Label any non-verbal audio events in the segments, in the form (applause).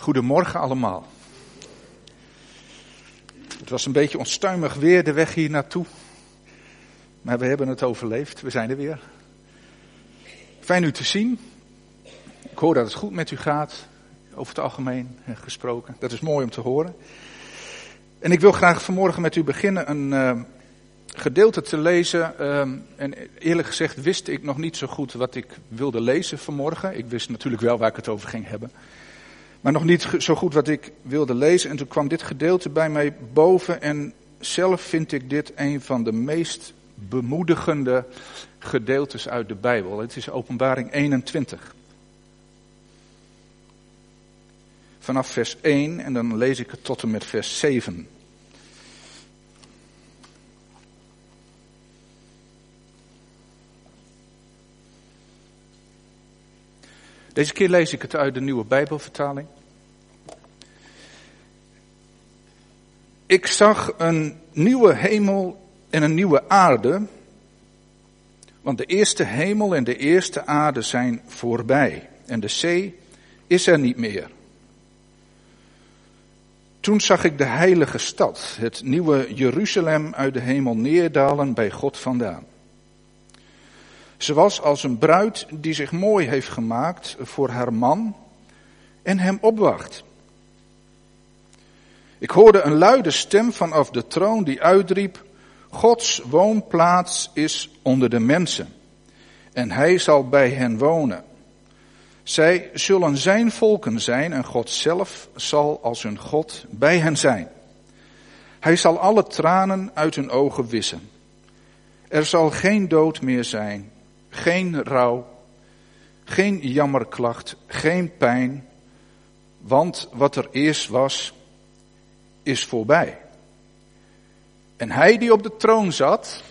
Goedemorgen allemaal. Het was een beetje onstuimig weer de weg hier naartoe. Maar we hebben het overleefd. We zijn er weer. Fijn u te zien. Ik hoor dat het goed met u gaat. Over het algemeen gesproken. Dat is mooi om te horen. En ik wil graag vanmorgen met u beginnen een uh, gedeelte te lezen. Uh, en eerlijk gezegd wist ik nog niet zo goed wat ik wilde lezen vanmorgen. Ik wist natuurlijk wel waar ik het over ging hebben. Maar nog niet zo goed wat ik wilde lezen. En toen kwam dit gedeelte bij mij boven. En zelf vind ik dit een van de meest bemoedigende gedeeltes uit de Bijbel. Het is Openbaring 21. Vanaf vers 1 en dan lees ik het tot en met vers 7. Deze keer lees ik het uit de nieuwe Bijbelvertaling. Ik zag een nieuwe hemel en een nieuwe aarde, want de eerste hemel en de eerste aarde zijn voorbij en de zee is er niet meer. Toen zag ik de heilige stad, het nieuwe Jeruzalem uit de hemel neerdalen bij God vandaan. Ze was als een bruid die zich mooi heeft gemaakt voor haar man en hem opwacht. Ik hoorde een luide stem vanaf de troon die uitriep, Gods woonplaats is onder de mensen en hij zal bij hen wonen. Zij zullen zijn volken zijn en God zelf zal als hun God bij hen zijn. Hij zal alle tranen uit hun ogen wissen. Er zal geen dood meer zijn geen rouw, geen jammerklacht, geen pijn, want wat er eerst was, is voorbij. En hij die op de troon zat,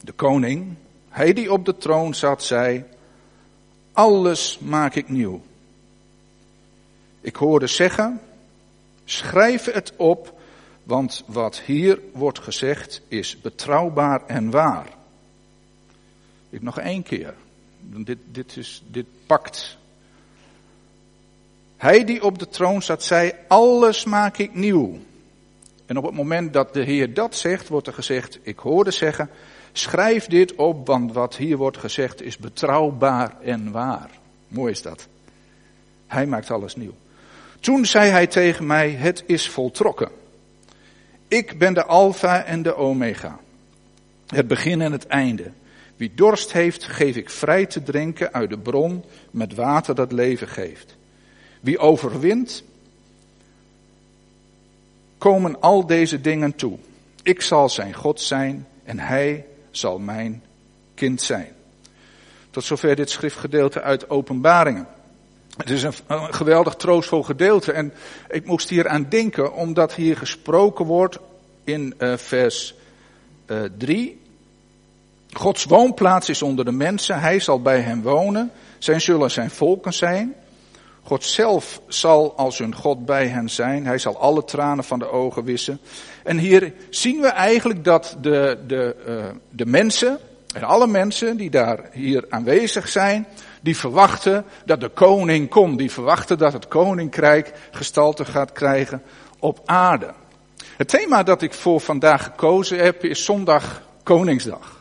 de koning, hij die op de troon zat, zei, alles maak ik nieuw. Ik hoorde zeggen, schrijf het op, want wat hier wordt gezegd is betrouwbaar en waar. Ik nog één keer. Dit, dit, is, dit pakt. Hij die op de troon zat, zei: Alles maak ik nieuw. En op het moment dat de Heer dat zegt, wordt er gezegd: Ik hoorde zeggen: Schrijf dit op, want wat hier wordt gezegd is betrouwbaar en waar. Mooi is dat. Hij maakt alles nieuw. Toen zei hij tegen mij: Het is voltrokken. Ik ben de Alpha en de Omega. Het begin en het einde. Wie dorst heeft, geef ik vrij te drinken uit de bron met water dat leven geeft. Wie overwint, komen al deze dingen toe. Ik zal zijn God zijn en hij zal mijn kind zijn. Tot zover dit schriftgedeelte uit Openbaringen. Het is een, geweldig troostvol gedeelte en ik moest hier aan denken omdat hier gesproken wordt in uh, vers uh, eh, 3 Gods woonplaats is onder de mensen, hij zal bij hen wonen, zij zullen zijn volken zijn. God zelf zal als hun God bij hen zijn, hij zal alle tranen van de ogen wissen. En hier zien we eigenlijk dat de, de, uh, de mensen, en alle mensen die daar hier aanwezig zijn, die verwachten dat de koning komt, die verwachten dat het koninkrijk gestalte gaat krijgen op aarde. Het thema dat ik voor vandaag gekozen heb is zondag Koningsdag.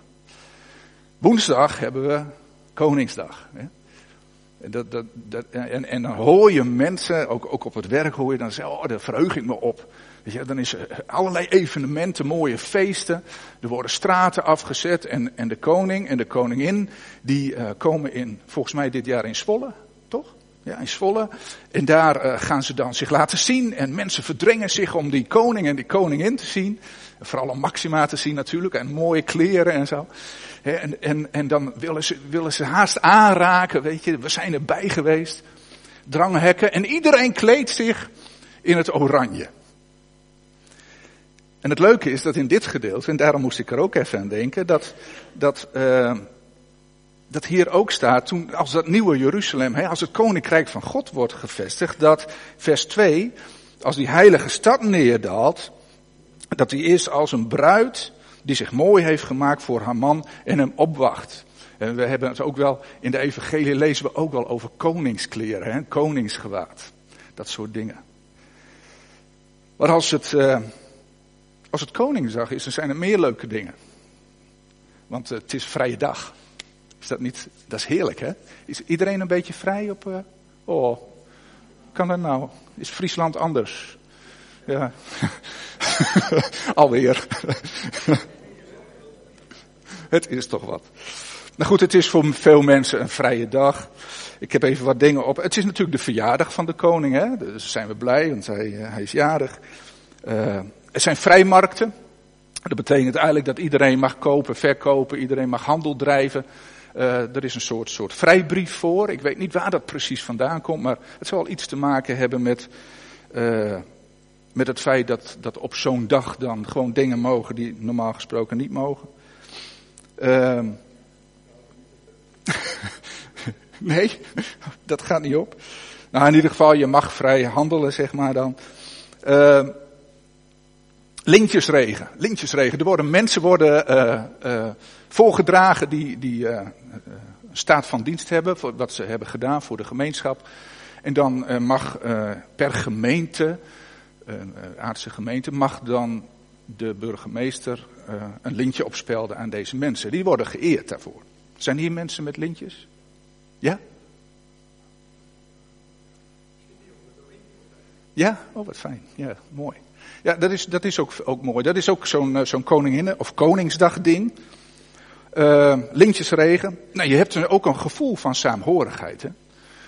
Woensdag hebben we Koningsdag. Hè? Dat, dat, dat, en, en, dan hoor je mensen, ook, ook op het werk hoor je dan zeggen, oh daar verheug ik me op. Dan is er allerlei evenementen, mooie feesten. Er worden straten afgezet en, en de koning en de koningin, die uh, komen in, volgens mij dit jaar in Zwolle, toch? Ja, in Zwolle. En daar uh, gaan ze dan zich laten zien en mensen verdringen zich om die koning en die koningin te zien. Vooral om Maxima te zien natuurlijk en mooie kleren en zo en, en, en dan willen ze, willen ze haast aanraken, weet je. We zijn erbij geweest. Dranghekken. En iedereen kleedt zich in het oranje. En het leuke is dat in dit gedeelte, en daarom moest ik er ook even aan denken, dat, dat, uh, dat hier ook staat, toen, als dat nieuwe Jeruzalem, hè, als het koninkrijk van God wordt gevestigd, dat vers 2, als die heilige stad neerdaalt, dat die is als een bruid die zich mooi heeft gemaakt voor haar man en hem opwacht. En we hebben het ook wel, in de evangelie lezen we ook wel over koningskleren, hè, koningsgewaad. Dat soort dingen. Maar als het, uh, als het Koningsdag is, dan zijn er meer leuke dingen. Want uh, het is vrije dag. Is dat niet, dat is heerlijk hè? Is iedereen een beetje vrij op, uh, oh, kan dat nou? Is Friesland anders? Ja. (laughs) Alweer. (laughs) het is toch wat. Nou goed, het is voor veel mensen een vrije dag. Ik heb even wat dingen op. Het is natuurlijk de verjaardag van de koning, hè? dus zijn we blij, want hij, hij is jarig. Uh, er zijn vrijmarkten. Dat betekent eigenlijk dat iedereen mag kopen, verkopen, iedereen mag handel drijven. Uh, er is een soort, soort vrijbrief voor. Ik weet niet waar dat precies vandaan komt, maar het zal iets te maken hebben met, met het feit dat, dat op zo'n dag dan gewoon dingen mogen die normaal gesproken niet mogen. Uh, (laughs) nee, dat gaat niet op. Nou, in ieder geval, je mag vrij handelen, zeg maar dan. Uh, lintjesregen, lintjesregen. Er worden mensen worden uh, uh, voorgedragen die, die uh, staat van dienst hebben, voor wat ze hebben gedaan voor de gemeenschap. En dan mag per gemeente, aardse gemeente, mag dan de burgemeester een lintje opspelden aan deze mensen. Die worden geëerd daarvoor. Zijn hier mensen met lintjes? Ja? Ja? Oh, wat fijn. Ja, mooi. Ja, dat is, dat is ook, ook mooi. Dat is ook zo'n eh, zo'n koninginnen- of koningsdag ding. Uh, lintjesregen. Nou, je hebt ook een gevoel van saamhorigheid. Hè?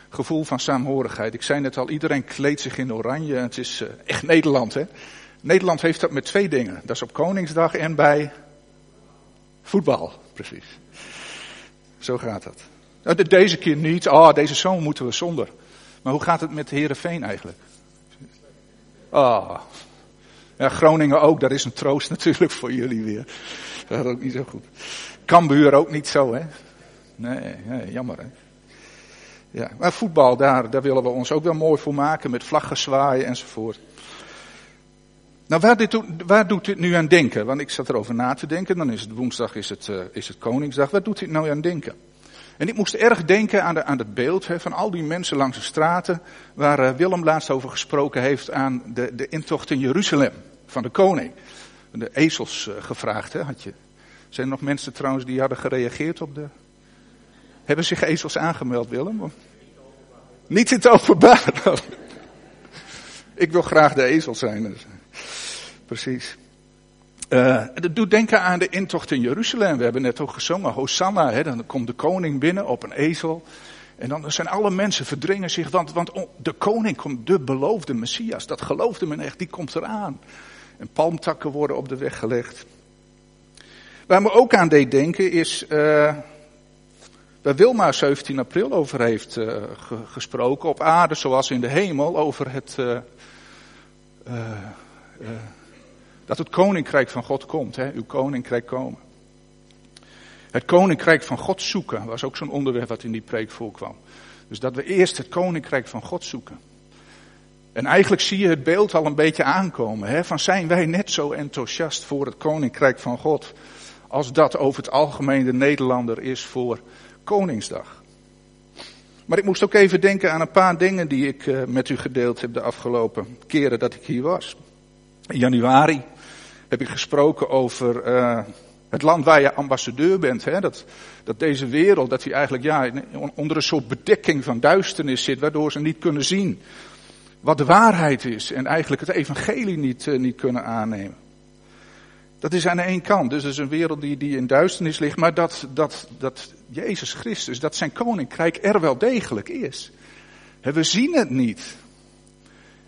Gevoel van saamhorigheid. Ik zei net al, iedereen kleedt zich in oranje. Het is uh, echt Nederland. Hè? Nederland heeft dat met twee dingen. Dat is op Koningsdag en bij voetbal. Precies. Zo gaat dat. Nou, deze keer niet. Ah, oh, deze zomer moeten we zonder. Maar hoe gaat het met Herenveen eigenlijk? Ah, oh, ja, Groningen ook, dat is een troost (laughs) natuurlijk voor jullie weer. Dat gaat ook niet zo goed. Cambuur ook niet zo, hè? Nee, nee jammer, hè? Ja, maar voetbal, daar, daar willen we ons ook wel mooi voor maken, met vlaggen zwaaien enzovoort. Nou, waar, dit, waar doet dit nu aan denken? Want ik zat erover na te denken, dan is het woensdag, is het, uh, is het Koningsdag. Waar doet dit nou aan denken? En ik moest erg denken aan, de, aan het beeld van al die mensen langs de straten, waar uh, Willem laatst over gesproken heeft aan de, de intocht in Jeruzalem van de koning. De ezels uh, gevraagd, had je. Zijn er nog mensen trouwens die hadden gereageerd op de... Hebben zich ezels aangemeld, Willem? Niet in het openbaar. (laughs) ik wil graag de ezel zijn. Dus. Precies. Uh, dat doet denken aan de intocht in Jeruzalem. We hebben net ook gezongen, Hosanna. Hè, dan komt de koning binnen op een ezel. En dan zijn alle mensen verdringen zich, want, want de koning komt, de beloofde Messias. Dat geloofde men echt, die komt eraan. En palmtakken worden op de weg gelegd. Waar me ook aan deed denken is, uh, waar Wilma 17 april over heeft uh, gesproken, op aarde zoals in de hemel, over het, uh, dat het koninkrijk van God komt, hè, uw koninkrijk komen. Het koninkrijk van God zoeken was ook zo'n onderwerp wat in die preek voorkwam. Dus dat we eerst het koninkrijk van God zoeken. En eigenlijk zie je het beeld al een beetje aankomen. Hè? Van zijn wij net zo enthousiast voor het koninkrijk van God. Als dat over het algemeen de Nederlander is voor Koningsdag. Maar ik moest ook even denken aan een paar dingen die ik uh, met u gedeeld heb de afgelopen keren dat ik hier was. In januari heb ik gesproken over uh, het land waar je ambassadeur bent. Hè? Dat, dat deze wereld, dat die eigenlijk ja, onder een soort bedekking van duisternis zit, waardoor ze niet kunnen zien wat de waarheid is en eigenlijk het evangelie niet, uh, niet kunnen aannemen. Dat is aan de ene kant, dus het is een wereld die, die in duisternis ligt, maar dat, dat, dat Jezus Christus, dat zijn koninkrijk er wel degelijk is. we zien het niet.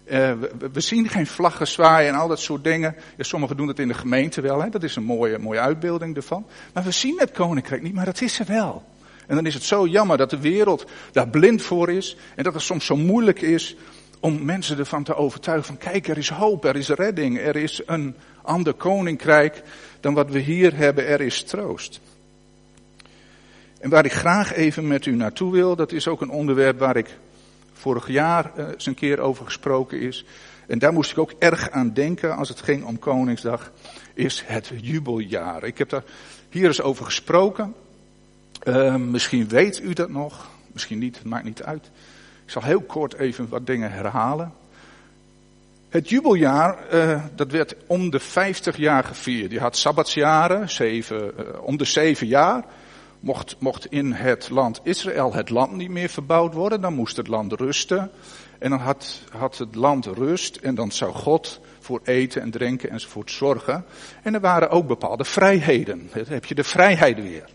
We, we, zien geen vlaggen zwaaien en al dat soort dingen. Ja, sommigen doen dat in de gemeente wel, hè? dat is een mooie, mooie uitbeelding ervan. Maar we zien het koninkrijk niet, maar dat is er wel. En dan is het zo jammer dat de wereld daar blind voor is en dat het soms zo moeilijk is om mensen ervan te overtuigen van kijk, er is hoop, er is redding, er is een ander koninkrijk dan wat we hier hebben, er is troost. En waar ik graag even met u naartoe wil, dat is ook een onderwerp waar ik vorig jaar uh, eens een keer over gesproken is. En daar moest ik ook erg aan denken als het ging om Koningsdag, is het jubeljaar. Ik heb daar hier eens over gesproken. Uh, misschien weet u dat nog, misschien niet, het maakt niet uit. Ik zal heel kort even wat dingen herhalen. Het jubeljaar, uh, dat werd om de 50 jaar gevierd. Je had sabbatsjaren, zeven, om de zeven jaar. Mocht, mocht in het land Israël het land niet meer verbouwd worden, dan moest het land rusten. En dan had, had het land rust en dan zou God voor eten en drinken enzovoort zorgen. En er waren ook bepaalde vrijheden. Dan heb je de vrijheid weer.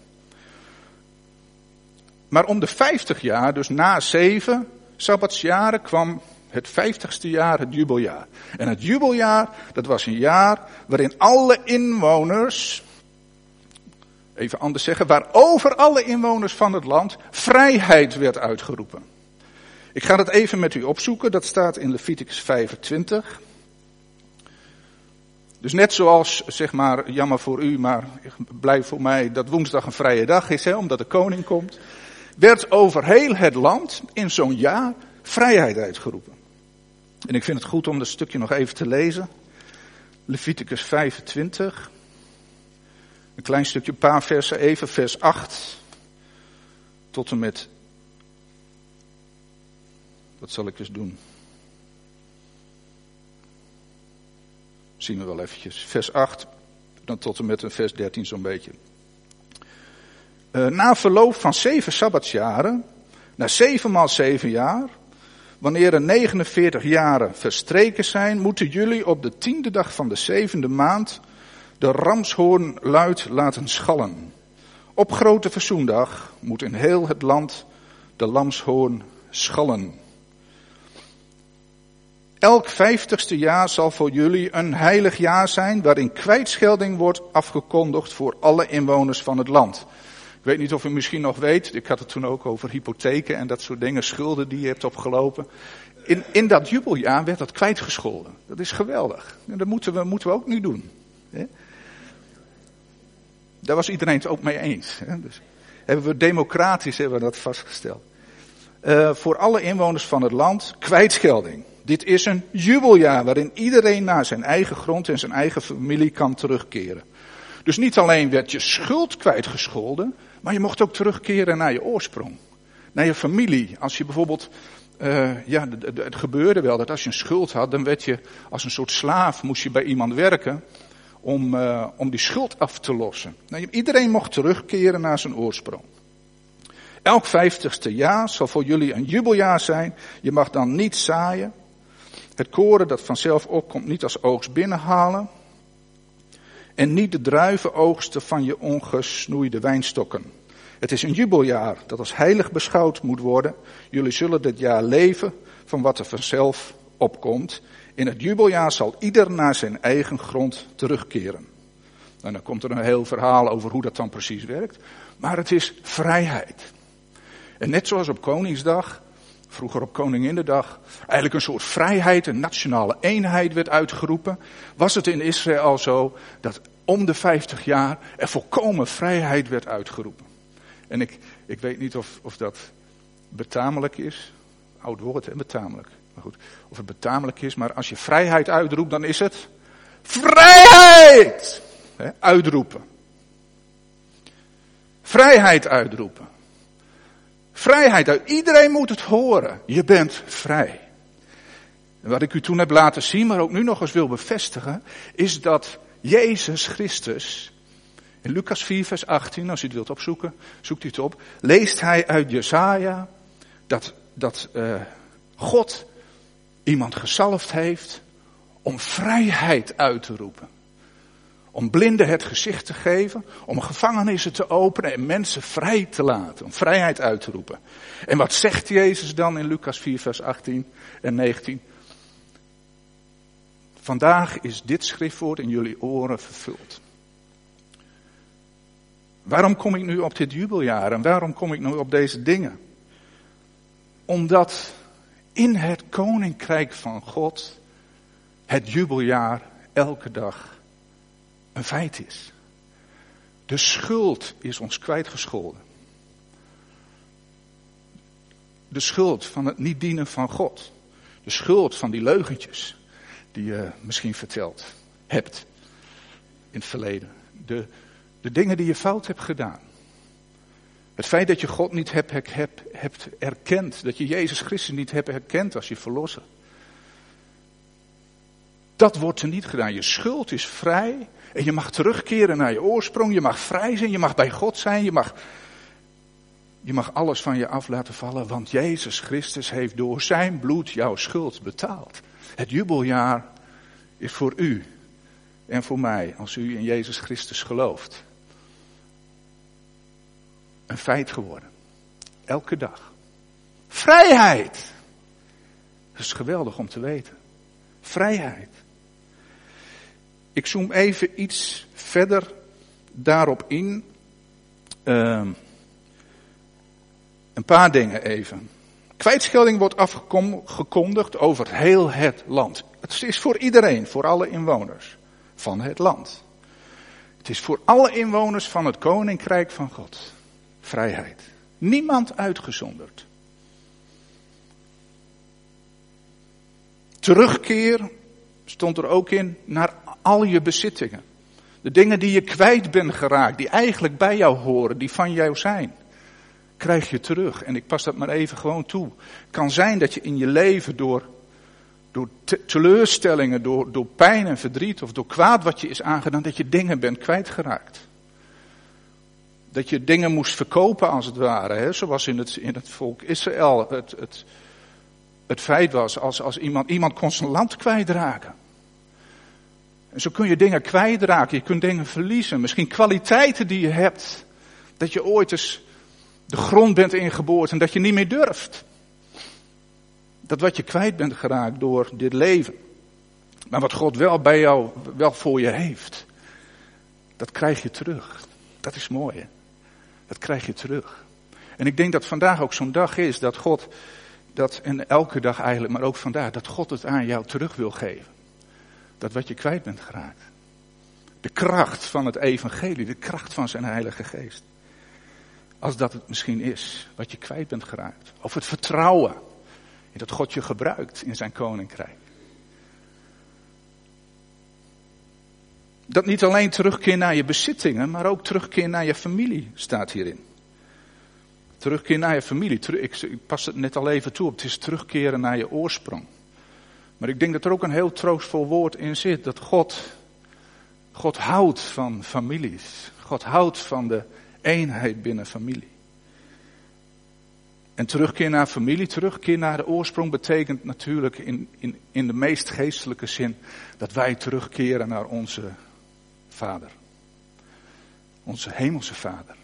Maar om de 50 jaar, dus na zeven sabbatsjaren, kwam het vijftigste jaar, het jubeljaar. En het jubeljaar, dat was een jaar waarin alle inwoners, even anders zeggen, waarover alle inwoners van het land vrijheid werd uitgeroepen. Ik ga dat even met u opzoeken, dat staat in Leviticus 25. Dus net zoals, zeg maar, jammer voor u, maar blijf voor mij dat woensdag een vrije dag is, hè, omdat de koning komt, werd over heel het land in zo'n jaar vrijheid uitgeroepen. En ik vind het goed om dat stukje nog even te lezen. Leviticus 25. Een klein stukje, een paar versen even, vers 8 tot en met. Wat zal ik eens doen? Zien we wel eventjes. Vers 8, dan tot en met een vers 13 zo'n beetje. Uh, na verloop van zeven sabbatsjaren, na zeven maal zeven jaar, Wanneer er 49 jaren verstreken zijn, moeten jullie op de tiende dag van de zevende maand de ramshoorn luid laten schallen. Op grote verzoendag moet in heel het land de lamshoorn schallen. Elk vijftigste jaar zal voor jullie een heilig jaar zijn waarin kwijtschelding wordt afgekondigd voor alle inwoners van het land. Ik weet niet of u misschien nog weet, ik had het toen ook over hypotheken en dat soort dingen, schulden die je hebt opgelopen. In, in dat jubeljaar werd dat kwijtgescholden. Dat is geweldig. En dat moeten we, moeten we ook nu doen. Daar was iedereen het ook mee eens. Hè? Dus hebben we democratisch hebben we dat vastgesteld. Uh, voor alle inwoners van het land kwijtschelding. Dit is een jubeljaar waarin iedereen naar zijn eigen grond en zijn eigen familie kan terugkeren. Dus niet alleen werd je schuld kwijtgescholden, maar je mocht ook terugkeren naar je oorsprong. Naar je familie. Als je bijvoorbeeld, uh, ja, het gebeurde wel dat als je een schuld had, dan werd je als een soort slaaf, moest je bij iemand werken om, uh, om die schuld af te lossen. Nou, iedereen mocht terugkeren naar zijn oorsprong. Elk vijftigste jaar zal voor jullie een jubeljaar zijn. Je mag dan niet zaaien. Het koren dat vanzelf opkomt niet als oogst binnenhalen en niet de druivenoogsten van je ongesnoeide wijnstokken. Het is een jubeljaar dat als heilig beschouwd moet worden. Jullie zullen dit jaar leven van wat er vanzelf opkomt. In het jubeljaar zal ieder naar zijn eigen grond terugkeren. En nou, dan komt er een heel verhaal over hoe dat dan precies werkt. Maar het is vrijheid. En net zoals op Koningsdag, vroeger op Koninginnedag, eigenlijk een soort vrijheid, een nationale eenheid werd uitgeroepen, was het in Israël zo dat om de 50 jaar er volkomen vrijheid werd uitgeroepen. En ik, ik weet niet of, of dat betamelijk is. Oud woord, hè, betamelijk. Maar goed, of het betamelijk is, maar als je vrijheid uitroept, dan is het vrijheid! Uitroepen. Vrijheid uitroepen. Vrijheid uit. Iedereen moet het horen. Je bent vrij. En wat ik u toen heb laten zien, maar ook nu nog eens wil bevestigen, is dat Jezus Christus, in Lucas 4, vers 18, als u het wilt opzoeken, zoekt u het op, leest hij uit Jesaja dat, dat uh, God iemand gezalfd heeft om vrijheid uit te roepen. Om blinden het gezicht te geven, om gevangenissen te openen en mensen vrij te laten, om vrijheid uit te roepen. En wat zegt Jezus dan in Lucas 4, vers 18 en 19? Vandaag is dit schriftwoord in jullie oren vervuld. Waarom kom ik nu op dit jubeljaar en waarom kom ik nu op deze dingen? Omdat in het koninkrijk van God het jubeljaar elke dag een feit is. De schuld is ons kwijtgescholden. De schuld van het niet dienen van God. De schuld van die leugentjes die je misschien verteld hebt in het verleden. De, de dingen die je fout hebt gedaan. Het feit dat je God niet hebt, hebt, hebt erkend, dat je Jezus Christus niet hebt erkend als je verlosser. Dat wordt er niet gedaan. Je schuld is vrij en je mag terugkeren naar je oorsprong. Je mag vrij zijn, je mag bij God zijn, je mag, je mag alles van je af laten vallen, want Jezus Christus heeft door zijn bloed jouw schuld betaald. Het jubeljaar is voor u en voor mij als u in Jezus Christus gelooft. Een feit geworden. Elke dag. Vrijheid. Dat is geweldig om te weten. Vrijheid. Ik zoom even iets verder daarop in. Uh, een paar dingen even. Kwijtschelding wordt afgekondigd over heel het land. Het is voor iedereen, voor alle inwoners van het land. Het is voor alle inwoners van het koninkrijk van God. Vrijheid. Niemand uitgezonderd. Terugkeer stond er ook in naar al je bezittingen. De dingen die je kwijt bent geraakt, die eigenlijk bij jou horen, die van jou zijn, krijg je terug. En ik pas dat maar even gewoon toe. Het kan zijn dat je in je leven door, door teleurstellingen, door, door pijn en verdriet of door kwaad wat je is aangedaan, dat je dingen bent kwijtgeraakt. Dat je dingen moest verkopen als het ware, hè? zoals in het, in het volk Israël het, het, het feit was, als, als iemand, iemand kon zijn land kwijtraken. En zo kun je dingen kwijtraken, je kunt dingen verliezen. Misschien kwaliteiten die je hebt. Dat je ooit eens de grond bent ingeboord en dat je niet meer durft. Dat wat je kwijt bent geraakt door dit leven. Maar wat God wel bij jou, wel voor je heeft. Dat krijg je terug. Dat is mooi hè. Dat krijg je terug. En ik denk dat vandaag ook zo'n dag is dat God, dat, en elke dag eigenlijk, maar ook vandaag, dat God het aan jou terug wil geven dat wat je kwijt bent geraakt. De kracht van het evangelie, de kracht van zijn heilige geest. Als dat het misschien is, wat je kwijt bent geraakt. Of het vertrouwen in dat God je gebruikt in zijn koninkrijk. Dat niet alleen terugkeer naar je bezittingen, maar ook terugkeer naar je familie staat hierin. Terugkeer naar je familie. Ik pas het net al even toe op. Het is terugkeren naar je oorsprong. Maar ik denk dat er ook een heel troostvol woord in zit. Dat God, God houdt van families. God houdt van de eenheid binnen familie. En terugkeer naar familie, terugkeer naar de oorsprong betekent natuurlijk in, in, in de meest geestelijke zin dat wij terugkeren naar onze vader. Onze hemelse vader.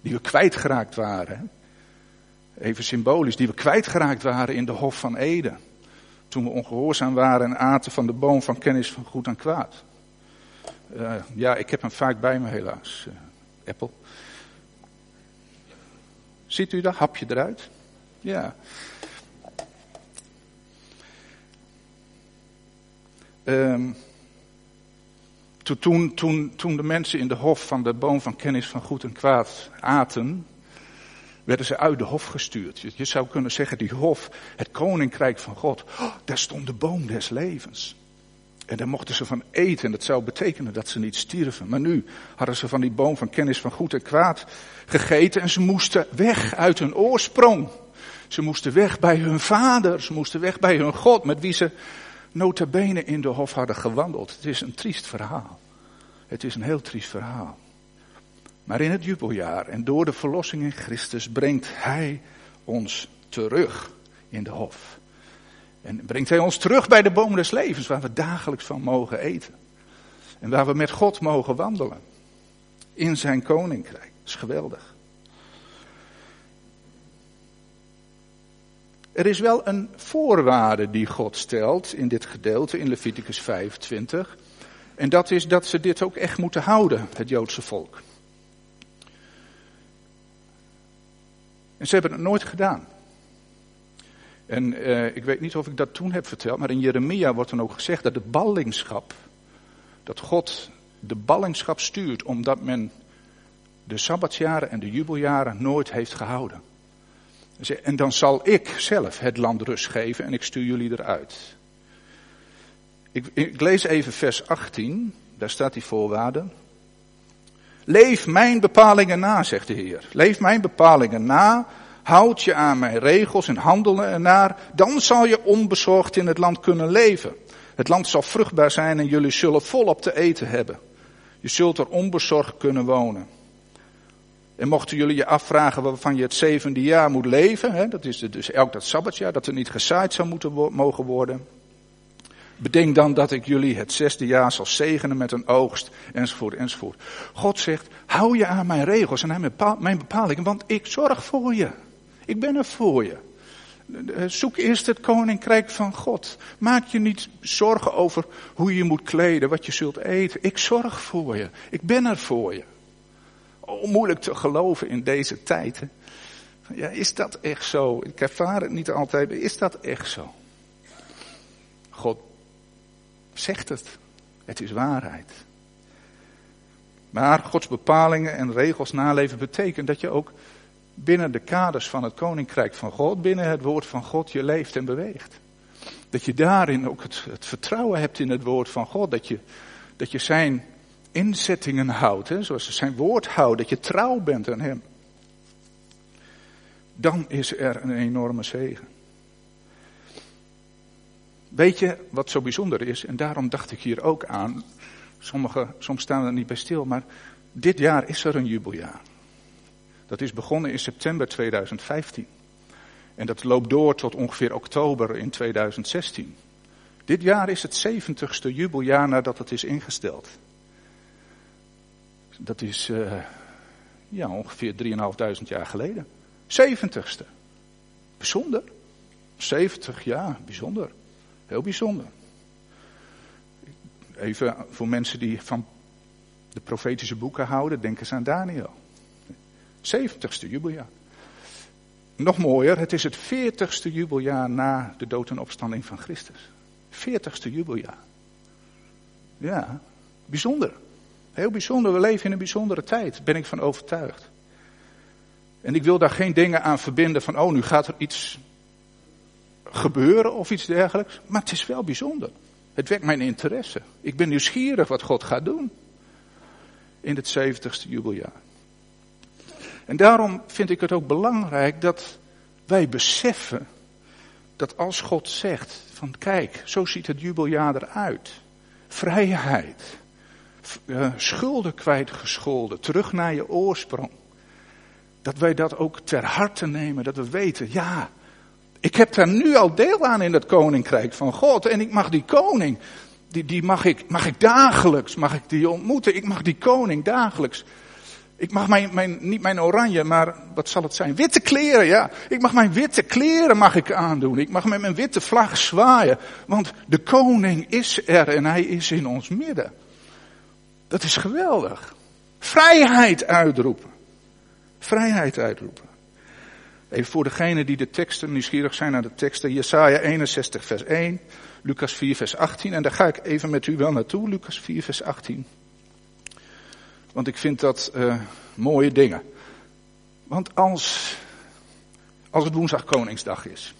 Die we kwijtgeraakt waren. Even symbolisch, die we kwijtgeraakt waren in de Hof van Eden toen we ongehoorzaam waren en aten van de boom van kennis van goed en kwaad. Uh, ja, ik heb hem vaak bij me helaas, uh, Apple. Ziet u dat hapje eruit? Ja. Um, toen, toen, toen de mensen in de hof van de boom van kennis van goed en kwaad aten, werden ze uit de hof gestuurd. Je zou kunnen zeggen, die hof, het koninkrijk van God, oh, daar stond de boom des levens. En daar mochten ze van eten en dat zou betekenen dat ze niet stierven. Maar nu hadden ze van die boom van kennis van goed en kwaad gegeten en ze moesten weg uit hun oorsprong. Ze moesten weg bij hun vader, ze moesten weg bij hun God, met wie ze nota bene in de hof hadden gewandeld. Het is een triest verhaal. Het is een heel triest verhaal. Maar in het jubeljaar en door de verlossing in Christus brengt Hij ons terug in de hof. En brengt Hij ons terug bij de boom des levens, waar we dagelijks van mogen eten. En waar we met God mogen wandelen. In zijn koninkrijk. Dat is geweldig. Er is wel een voorwaarde die God stelt in dit gedeelte in Leviticus 25. En dat is dat ze dit ook echt moeten houden, het Joodse volk. En ze hebben het nooit gedaan. En uh, ik weet niet of ik dat toen heb verteld, maar in Jeremia wordt dan ook gezegd dat de ballingschap, dat God de ballingschap stuurt omdat men de sabbatsjaren en de jubeljaren nooit heeft gehouden. En dan zal ik zelf het land rust geven en ik stuur jullie eruit. Ik, lees even vers 18, daar staat die voorwaarde. Leef mijn bepalingen na, zegt de Heer. Leef mijn bepalingen na, houd je aan mijn regels en handel ernaar, dan zal je onbezorgd in het land kunnen leven. Het land zal vruchtbaar zijn en jullie zullen volop te eten hebben. Je zult er onbezorgd kunnen wonen. En mochten jullie je afvragen waarvan je het zevende jaar moet leven, hè, dat is dus elk dat sabbatjaar, dat er niet gezaaid zou moeten mogen worden. Bedenk dan dat ik jullie het zesde jaar zal zegenen met een oogst, enzovoort, enzovoort. God zegt, hou je aan mijn regels en aan mijn bepalingen, want ik zorg voor je. Ik ben er voor je. Zoek eerst het koninkrijk van God. Maak je niet zorgen over hoe je moet kleden, wat je zult eten. Ik zorg voor je. Ik ben er voor je. Moeilijk te geloven in deze tijd. Ja, is dat echt zo? Ik ervaar het niet altijd. Is dat echt zo? God zegt het. Het is waarheid. Maar Gods bepalingen en regels naleven betekent dat je ook binnen de kaders van het koninkrijk van God, binnen het woord van God, je leeft en beweegt. Dat je daarin ook het, het vertrouwen hebt in het woord van God. Dat je, dat je zijn inzettingen houdt, hè, zoals zijn woord houdt, dat je trouw bent aan hem. Dan is er een enorme zegen. Weet je wat zo bijzonder is? En daarom dacht ik hier ook aan. Sommigen, soms staan er niet bij stil, maar dit jaar is er een jubeljaar. Dat is begonnen in september 2015. En dat loopt door tot ongeveer oktober in 2016. Dit jaar is het 70ste jubeljaar nadat het is ingesteld. Dat is uh, ja, ongeveer 3.500 jaar geleden. 70ste. Bijzonder. 70 jaar, bijzonder. Heel bijzonder. Even voor mensen die van de profetische boeken houden, denken eens aan Daniel. 70ste jubeljaar. Nog mooier, het is het 40ste jubeljaar na de dood en opstanding van Christus. 40ste jubeljaar. Ja, bijzonder. Heel bijzonder. We leven in een bijzondere tijd, ben ik van overtuigd. En ik wil daar geen dingen aan verbinden van, oh, nu gaat er iets gebeuren of iets dergelijks. Maar het is wel bijzonder. Het wekt mijn interesse. Ik ben nieuwsgierig wat God gaat doen. In het 70ste jubeljaar. En daarom vind ik het ook belangrijk dat wij beseffen dat als God zegt van kijk, zo ziet het jubeljaar eruit. Vrijheid. Uh, schulden kwijtgescholden. Terug naar je oorsprong. Dat wij dat ook ter harte nemen. Dat we weten, ja, ik heb daar nu al deel aan in het koninkrijk van God. En ik mag die koning, die, die mag, ik, mag ik dagelijks, mag ik die ontmoeten. Ik mag die koning dagelijks ik mag mijn, mijn, niet mijn oranje, maar wat zal het zijn? Witte kleren, ja. Ik mag mijn witte kleren mag ik aandoen. Ik mag met mijn witte vlag zwaaien. Want de koning is er en hij is in ons midden. Dat is geweldig. Vrijheid uitroepen. Vrijheid uitroepen. Even voor degenen die de teksten nieuwsgierig zijn naar de teksten. Jesaja 61 vers 1, Lucas 4 vers 18. En daar ga ik even met u wel naartoe. Lucas 4 vers 18. Want ik vind dat uh, mooie dingen. Want als, als het woensdag Koningsdag is.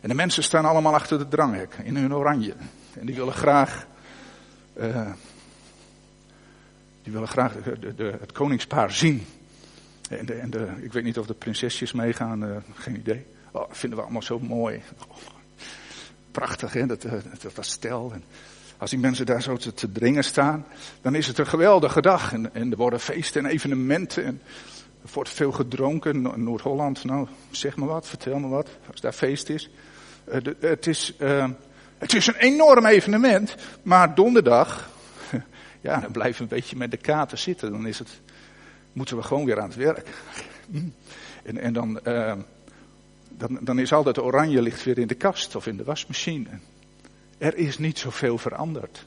En de mensen staan allemaal achter de dranghek in hun oranje. En die willen graag. Uh, die willen graag de, de, het koningspaar zien. En, en ik weet niet of de prinsesjes meegaan, uh, geen idee. Oh, vinden we allemaal zo mooi. Prachtig, hè, dat, dat, dat stel. En, als die mensen daar zo te, dringen staan, dan is het een geweldige dag. En, en er worden feesten en evenementen. En er wordt veel gedronken. Noord-Holland, nou, zeg maar wat, vertel me wat, als daar feest is. De, het, is het is een enorm evenement, maar donderdag, ja, dan blijven we een beetje met de katen zitten. Dan is het, moeten we gewoon weer aan het werk. (laughs) En, en dan, uh, dan, dan is altijd oranje licht weer in de kast of in de wasmachine. Er is niet zoveel veranderd.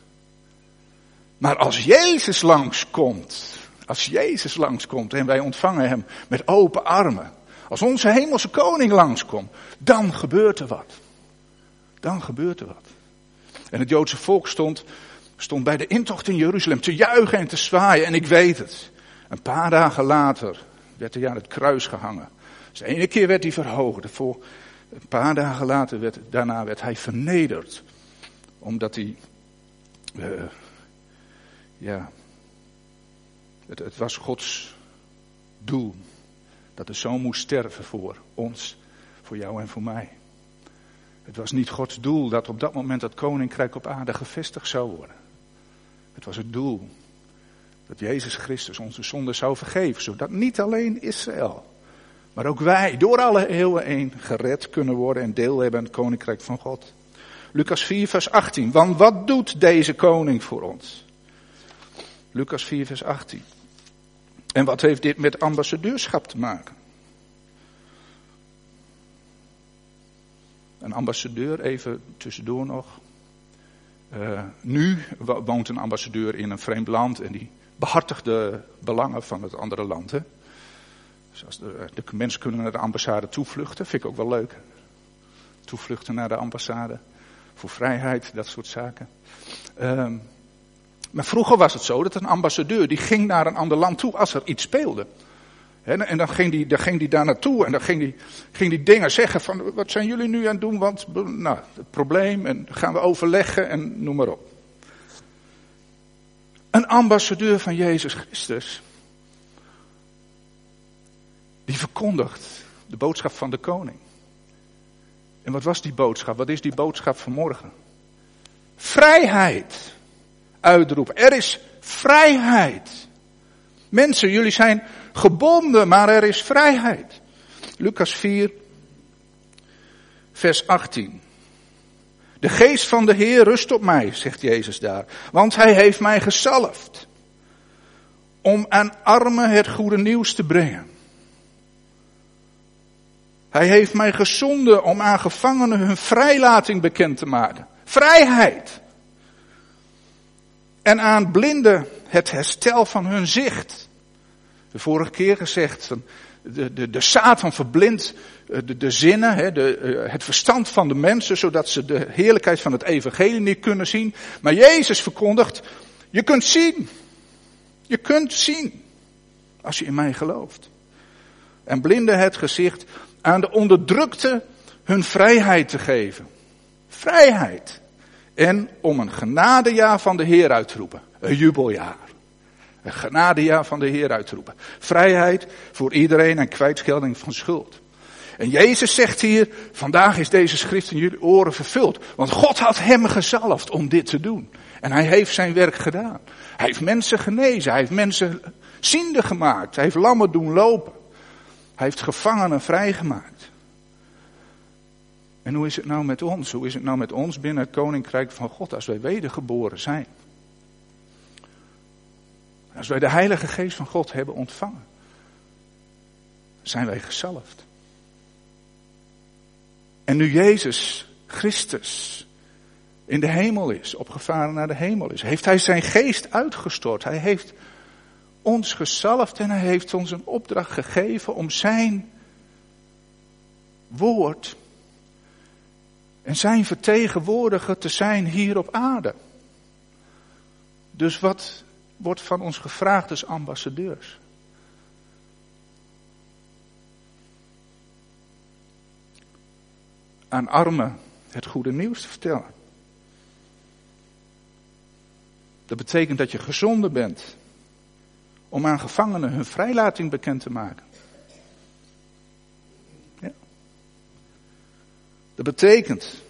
Maar als Jezus langskomt, als Jezus langskomt en wij ontvangen Hem met open armen, als onze hemelse koning langskomt, dan gebeurt er wat. Dan gebeurt er wat. En het Joodse volk stond, stond bij de intocht in Jeruzalem te juichen en te zwaaien. En ik weet het. Een paar dagen later werd hij aan het kruis gehangen. Dus de ene keer werd hij verhoogd. een paar dagen later werd, daarna werd hij vernederd omdat hij, uh, ja, Het, het was Gods doel. Dat de zoon moest sterven voor ons, voor jou en voor mij. Het was niet Gods doel dat op dat moment dat koninkrijk op aarde gevestigd zou worden. Het was het doel dat Jezus Christus onze zonde zou vergeven, zodat niet alleen Israël, maar ook wij door alle eeuwen heen gered kunnen worden en deel hebben aan het koninkrijk van God. Lucas 4, vers 18. Want wat doet deze koning voor ons? Lucas 4, vers 18. En wat heeft dit met ambassadeurschap te maken? Een ambassadeur, even tussendoor nog. Uh, nu woont een ambassadeur in een vreemd land en die behartigt de belangen van het andere land. Hè? Dus als de, mensen kunnen naar de ambassade toevluchten, vind ik ook wel leuk. Toevluchten naar de ambassade. Voor vrijheid, dat soort zaken. Uh, maar vroeger was het zo dat een ambassadeur die ging naar een ander land toe als er iets speelde. En dan ging die, ging die daar naartoe en dan ging die, ging die dingen zeggen van wat zijn jullie nu aan het doen, want nou, het probleem en gaan we overleggen en noem maar op. Een ambassadeur van Jezus Christus, die verkondigt de boodschap van de koning. En wat was die boodschap? Wat is die boodschap van morgen? Vrijheid uitroepen. Er is vrijheid. Mensen, jullie zijn gebonden, maar er is vrijheid. Lucas 4, vers 18. De geest van de Heer rust op mij, zegt Jezus daar, want hij heeft mij gezalfd om aan armen het goede nieuws te brengen. Hij heeft mij gezonden om aan gevangenen hun vrijlating bekend te maken. Vrijheid. En aan blinden het herstel van hun zicht. De vorige keer gezegd, de, de, de Satan verblindt eh, de, de zinnen, hè, de, eh, het verstand van de mensen, zodat ze de heerlijkheid van het evangelie niet kunnen zien. Maar Jezus verkondigt, je kunt zien. Je kunt zien. Als je in mij gelooft. En blinden het gezicht aan de onderdrukte hun vrijheid te geven. Vrijheid. En om een genadejaar van de Heer uit te roepen. Een jubeljaar. Een genadejaar van de Heer uit te roepen. Vrijheid voor iedereen en kwijtschelding van schuld. En Jezus zegt hier, vandaag is deze schrift in jullie oren vervuld. Want God had hem gezalfd om dit te doen. En hij heeft zijn werk gedaan. Hij heeft mensen genezen. Hij heeft mensen ziende gemaakt. Hij heeft lammen doen lopen. Hij heeft gevangenen vrijgemaakt. En hoe is het nou met ons? Hoe is het nou met ons binnen het koninkrijk van God als wij wedergeboren zijn? Als wij de Heilige Geest van God hebben ontvangen, zijn wij gezalfd. En nu Jezus Christus in de hemel is, opgevaren naar de hemel is, heeft Hij zijn geest uitgestort. Hij heeft ons gezalfd en Hij heeft ons een opdracht gegeven om Zijn woord en zijn vertegenwoordiger te zijn hier op aarde. Dus wat wordt van ons gevraagd als ambassadeurs? Aan armen het goede nieuws te vertellen. Dat betekent dat je gezonden bent om aan gevangenen hun vrijlating bekend te maken. Dat betekent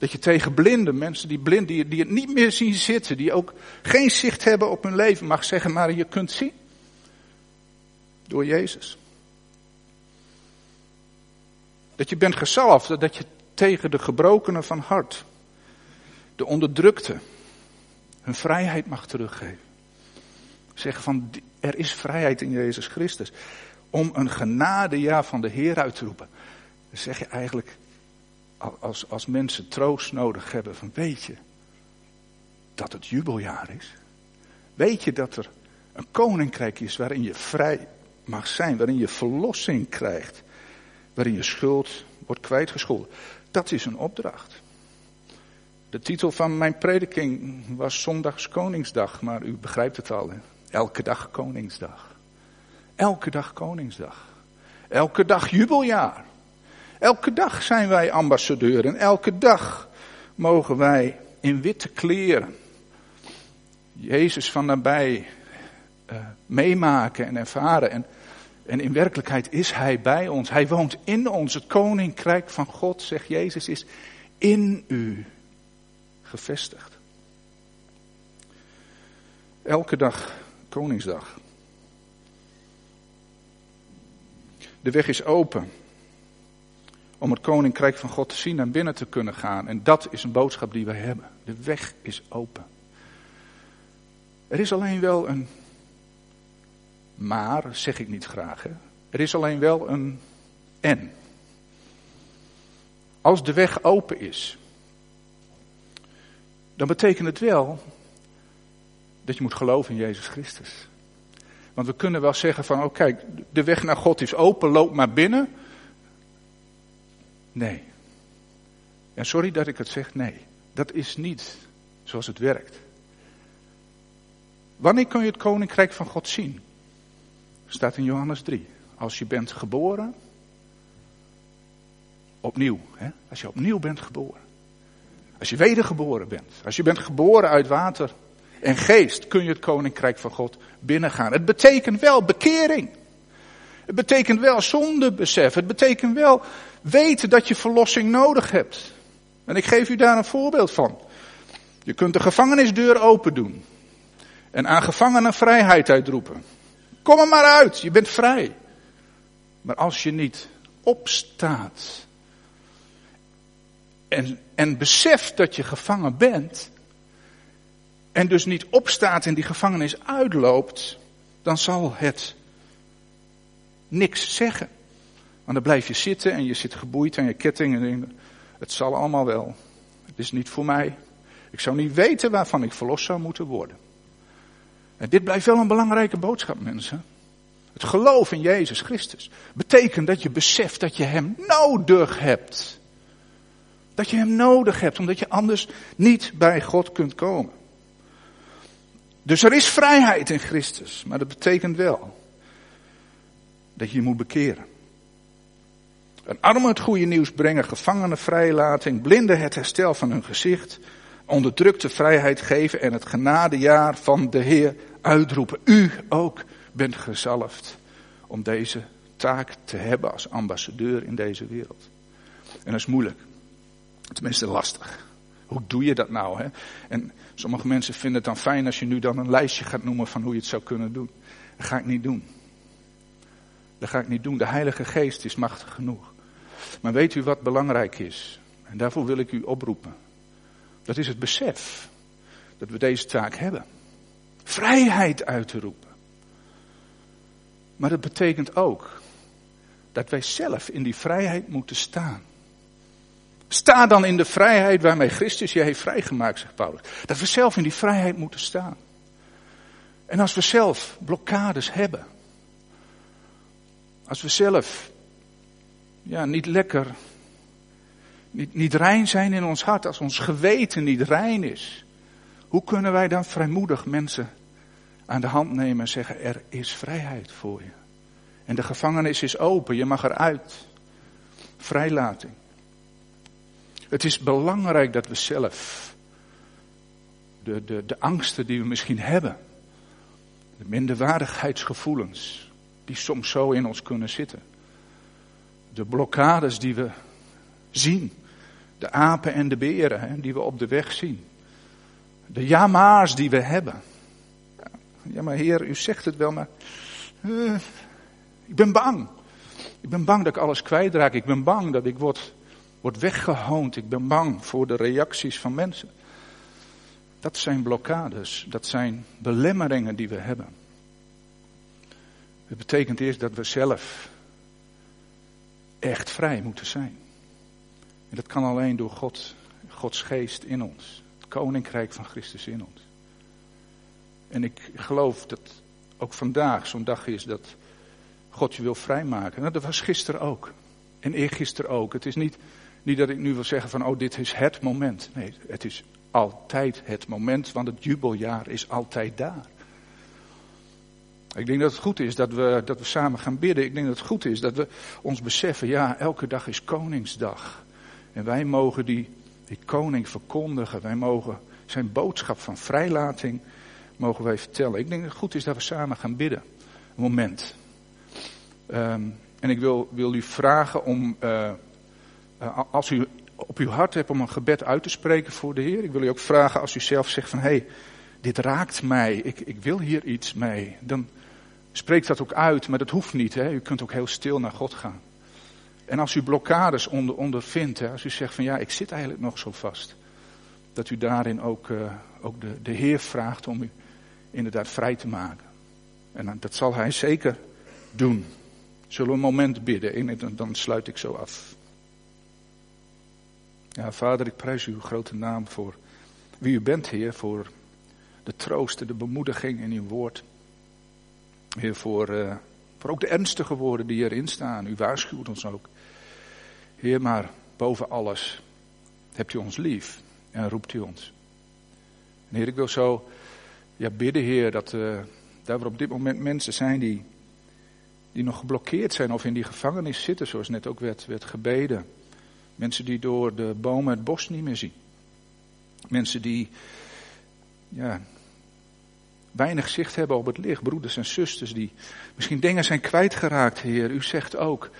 dat je tegen blinden mensen, die blind, die, die het niet meer zien zitten, die ook geen zicht hebben op hun leven, mag zeggen, maar je kunt zien. Door Jezus. Dat je bent gezalfd, dat je tegen de gebrokenen van hart, de onderdrukte, hun vrijheid mag teruggeven. Zeggen van, er is vrijheid in Jezus Christus. Om een genadejaar van de Heer uit te roepen. Dan zeg je eigenlijk, als, als mensen troost nodig hebben van weet je dat het jubeljaar is? Weet je dat er een koninkrijk is waarin je vrij mag zijn, waarin je verlossing krijgt, waarin je schuld wordt kwijtgescholden? Dat is een opdracht. De titel van mijn prediking was Zondags Koningsdag, maar u begrijpt het al. Elke dag Koningsdag. Elke dag Koningsdag. Elke dag jubeljaar. Elke dag zijn wij ambassadeur en elke dag mogen wij in witte kleren Jezus van nabij uh, meemaken en ervaren. En, en in werkelijkheid is Hij bij ons. Hij woont in ons. Het koninkrijk van God, zegt Jezus, is in u gevestigd. Elke dag Koningsdag. De weg is open om het koninkrijk van God te zien en binnen te kunnen gaan. En dat is een boodschap die wij hebben. De weg is open. Er is alleen wel een maar, zeg ik niet graag. Hè? Er is alleen wel een en. Als de weg open is, dan betekent het wel dat je moet geloven in Jezus Christus. Want we kunnen wel zeggen van, oh kijk, de weg naar God is open, loop maar binnen. Nee. En sorry dat ik het zeg, nee. Dat is niet zoals het werkt. Wanneer kun je het koninkrijk van God zien? Staat in Johannes 3. Als je bent geboren, opnieuw. Hè? Als je opnieuw bent geboren. Als je wedergeboren bent. Als je bent geboren uit water en geest, kun je het koninkrijk van God binnengaan. Het betekent wel bekering. Het betekent wel zondebesef. Het betekent wel weten dat je verlossing nodig hebt. En ik geef u daar een voorbeeld van. Je kunt de gevangenisdeur open doen. En aan gevangenen vrijheid uitroepen. Kom er maar uit, je bent vrij. Maar als je niet opstaat en, en beseft dat je gevangen bent, en dus niet opstaat en die gevangenis uitloopt, dan zal het niks zeggen. Want dan blijf je zitten en je zit geboeid aan je ketting en denk, het zal allemaal wel. Het is niet voor mij. Ik zou niet weten waarvan ik verlost zou moeten worden. En dit blijft wel een belangrijke boodschap, mensen. Het geloof in Jezus Christus betekent dat je beseft dat je Hem nodig hebt. Dat je Hem nodig hebt, omdat je anders niet bij God kunt komen. Dus er is vrijheid in Christus, maar dat betekent wel dat je je moet bekeren. Een arme het goede nieuws brengen, gevangenen vrijlating, blinden het herstel van hun gezicht, onderdrukte vrijheid geven en het genadejaar van de Heer uitroepen. U ook bent gezalfd om deze taak te hebben als ambassadeur in deze wereld. En dat is moeilijk. Tenminste lastig. Hoe doe je dat nou? Hè? En sommige mensen vinden het dan fijn als je nu dan een lijstje gaat noemen van hoe je het zou kunnen doen. Dat ga ik niet doen. Dat ga ik niet doen. De Heilige Geest is machtig genoeg. Maar weet u wat belangrijk is? En daarvoor wil ik u oproepen. Dat is het besef dat we deze taak hebben. Vrijheid uit te roepen. Maar dat betekent ook dat wij zelf in die vrijheid moeten staan. Sta dan in de vrijheid waarmee Christus je heeft vrijgemaakt, zegt Paulus. Dat we zelf in die vrijheid moeten staan. En als we zelf blokkades hebben. Als we zelf ja, niet lekker, niet, niet rein zijn in ons hart, als ons geweten niet rein is. Hoe kunnen wij dan vrijmoedig mensen aan de hand nemen en zeggen, er is vrijheid voor je. En de gevangenis is open, je mag eruit. Vrijlating. Het is belangrijk dat we zelf de, de, de angsten die we misschien hebben, de minderwaardigheidsgevoelens die soms zo in ons kunnen zitten, de blokkades die we zien, de apen en de beren hè, die we op de weg zien, de jamaars die we hebben. Ja, maar Heer, u zegt het wel, maar uh, ik ben bang. Ik ben bang dat ik alles kwijtraak. Ik ben bang dat ik word wordt weggehoond. Ik ben bang voor de reacties van mensen. Dat zijn blokkades, dat zijn belemmeringen die we hebben. Het betekent eerst dat we zelf echt vrij moeten zijn. En dat kan alleen door God, Gods geest in ons. Het koninkrijk van Christus in ons. En ik geloof dat ook vandaag zo'n dag is dat God je wil vrijmaken. Nou, dat was gisteren ook. En eergisteren ook. Het is niet niet dat ik nu wil zeggen van, oh, dit is het moment. Nee, het is altijd het moment, want het jubeljaar is altijd daar. Ik denk dat het goed is dat we, dat we samen gaan bidden. Ik denk dat het goed is dat we ons beseffen, ja, elke dag is Koningsdag. En wij mogen die, die koning verkondigen. Wij mogen zijn boodschap van vrijlating mogen wij vertellen. Ik denk dat het goed is dat we samen gaan bidden. Een moment. Ehm, en ik wil, wil u vragen om, uh, als u op uw hart hebt om een gebed uit te spreken voor de Heer. Ik wil u ook vragen als u zelf zegt van hé, hey, dit raakt mij, ik, ik wil hier iets mee. Dan spreek dat ook uit, maar dat hoeft niet. Hè? U kunt ook heel stil naar God gaan. En als u blokkades onder, ondervindt, hè, als u zegt van ja, ik zit eigenlijk nog zo vast. Dat u daarin ook, uh, ook de, de Heer vraagt om u inderdaad vrij te maken. En dat zal Hij zeker doen. Zullen we een moment bidden en dan sluit ik zo af. Ja, Vader, ik prijs uw grote naam voor wie u bent, Heer, voor de troost en de bemoediging in uw woord. Heer, voor, uh, voor ook de ernstige woorden die erin staan. U waarschuwt ons ook. Heer, maar boven alles hebt u ons lief en roept u ons. En Heer, ik wil zo ja, bidden, Heer, dat uh, daar op dit moment mensen zijn die, die nog geblokkeerd zijn of in die gevangenis zitten, zoals net ook werd, werd gebeden. Mensen die door de bomen het bos niet meer zien. Mensen die ja, weinig zicht hebben op het licht. Broeders en zusters die misschien dingen zijn kwijtgeraakt, Heer. U zegt ook,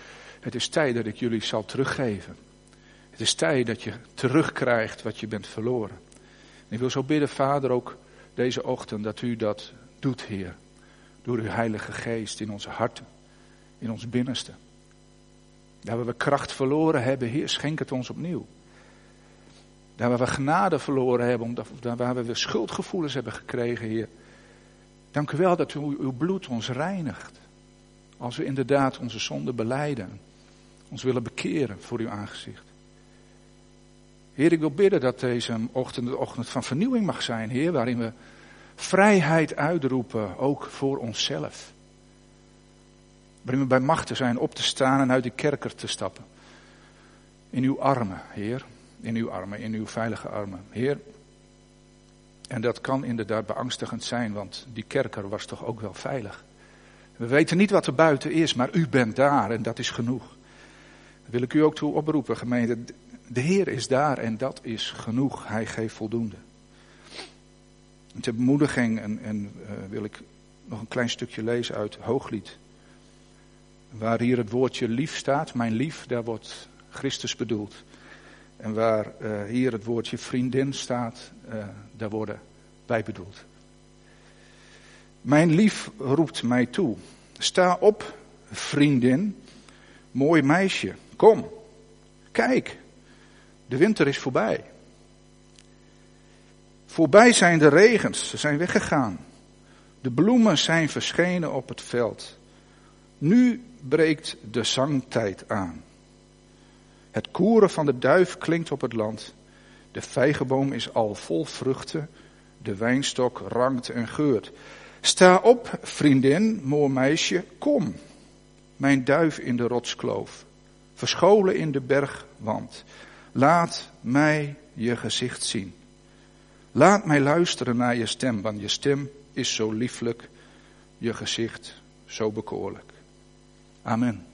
het is tijd dat ik jullie zal teruggeven. Het is tijd dat je terugkrijgt wat je bent verloren. En ik wil zo bidden, Vader, ook deze ochtend, dat u dat doet, Heer. Door uw Heilige Geest in onze harten, in ons binnenste. Daar waar we kracht verloren hebben, Heer, schenk het ons opnieuw. Daar waar we genade verloren hebben, daar waar we schuldgevoelens hebben gekregen, Heer. Dank u wel dat u, uw bloed ons reinigt. Als we inderdaad onze zonde beleiden. Ons willen bekeren voor uw aangezicht. Heer, ik wil bidden dat deze ochtend de ochtend van vernieuwing mag zijn, Heer. Waarin we vrijheid uitroepen, ook voor onszelf. Waarin we bij machten zijn op te staan en uit de kerker te stappen. In uw armen, Heer. In uw armen, in uw veilige armen. Heer. En dat kan inderdaad beangstigend zijn, want die kerker was toch ook wel veilig. We weten niet wat er buiten is, maar u bent daar en dat is genoeg. Daar wil ik u ook toe oproepen, gemeente. De Heer is daar en dat is genoeg. Hij geeft voldoende. En ter bemoediging en, en uh, wil ik nog een klein stukje lezen uit Hooglied. Waar hier het woordje lief staat, mijn lief, daar wordt Christus bedoeld. En waar uh, hier het woordje vriendin staat, uh, daar worden wij bedoeld. Mijn lief roept mij toe. Sta op, vriendin, mooi meisje, kom, kijk, de winter is voorbij. Voorbij zijn de regens, ze zijn weggegaan. De bloemen zijn verschenen op het veld. Nu breekt de zangtijd aan. Het koeren van de duif klinkt op het land. De vijgenboom is al vol vruchten. De wijnstok rankt en geurt. Sta op, vriendin, mooi meisje, kom. Mijn duif in de rotskloof, verscholen in de bergwand. Laat mij je gezicht zien. Laat mij luisteren naar je stem, want je stem is zo lieflijk, je gezicht zo bekoorlijk. Amen.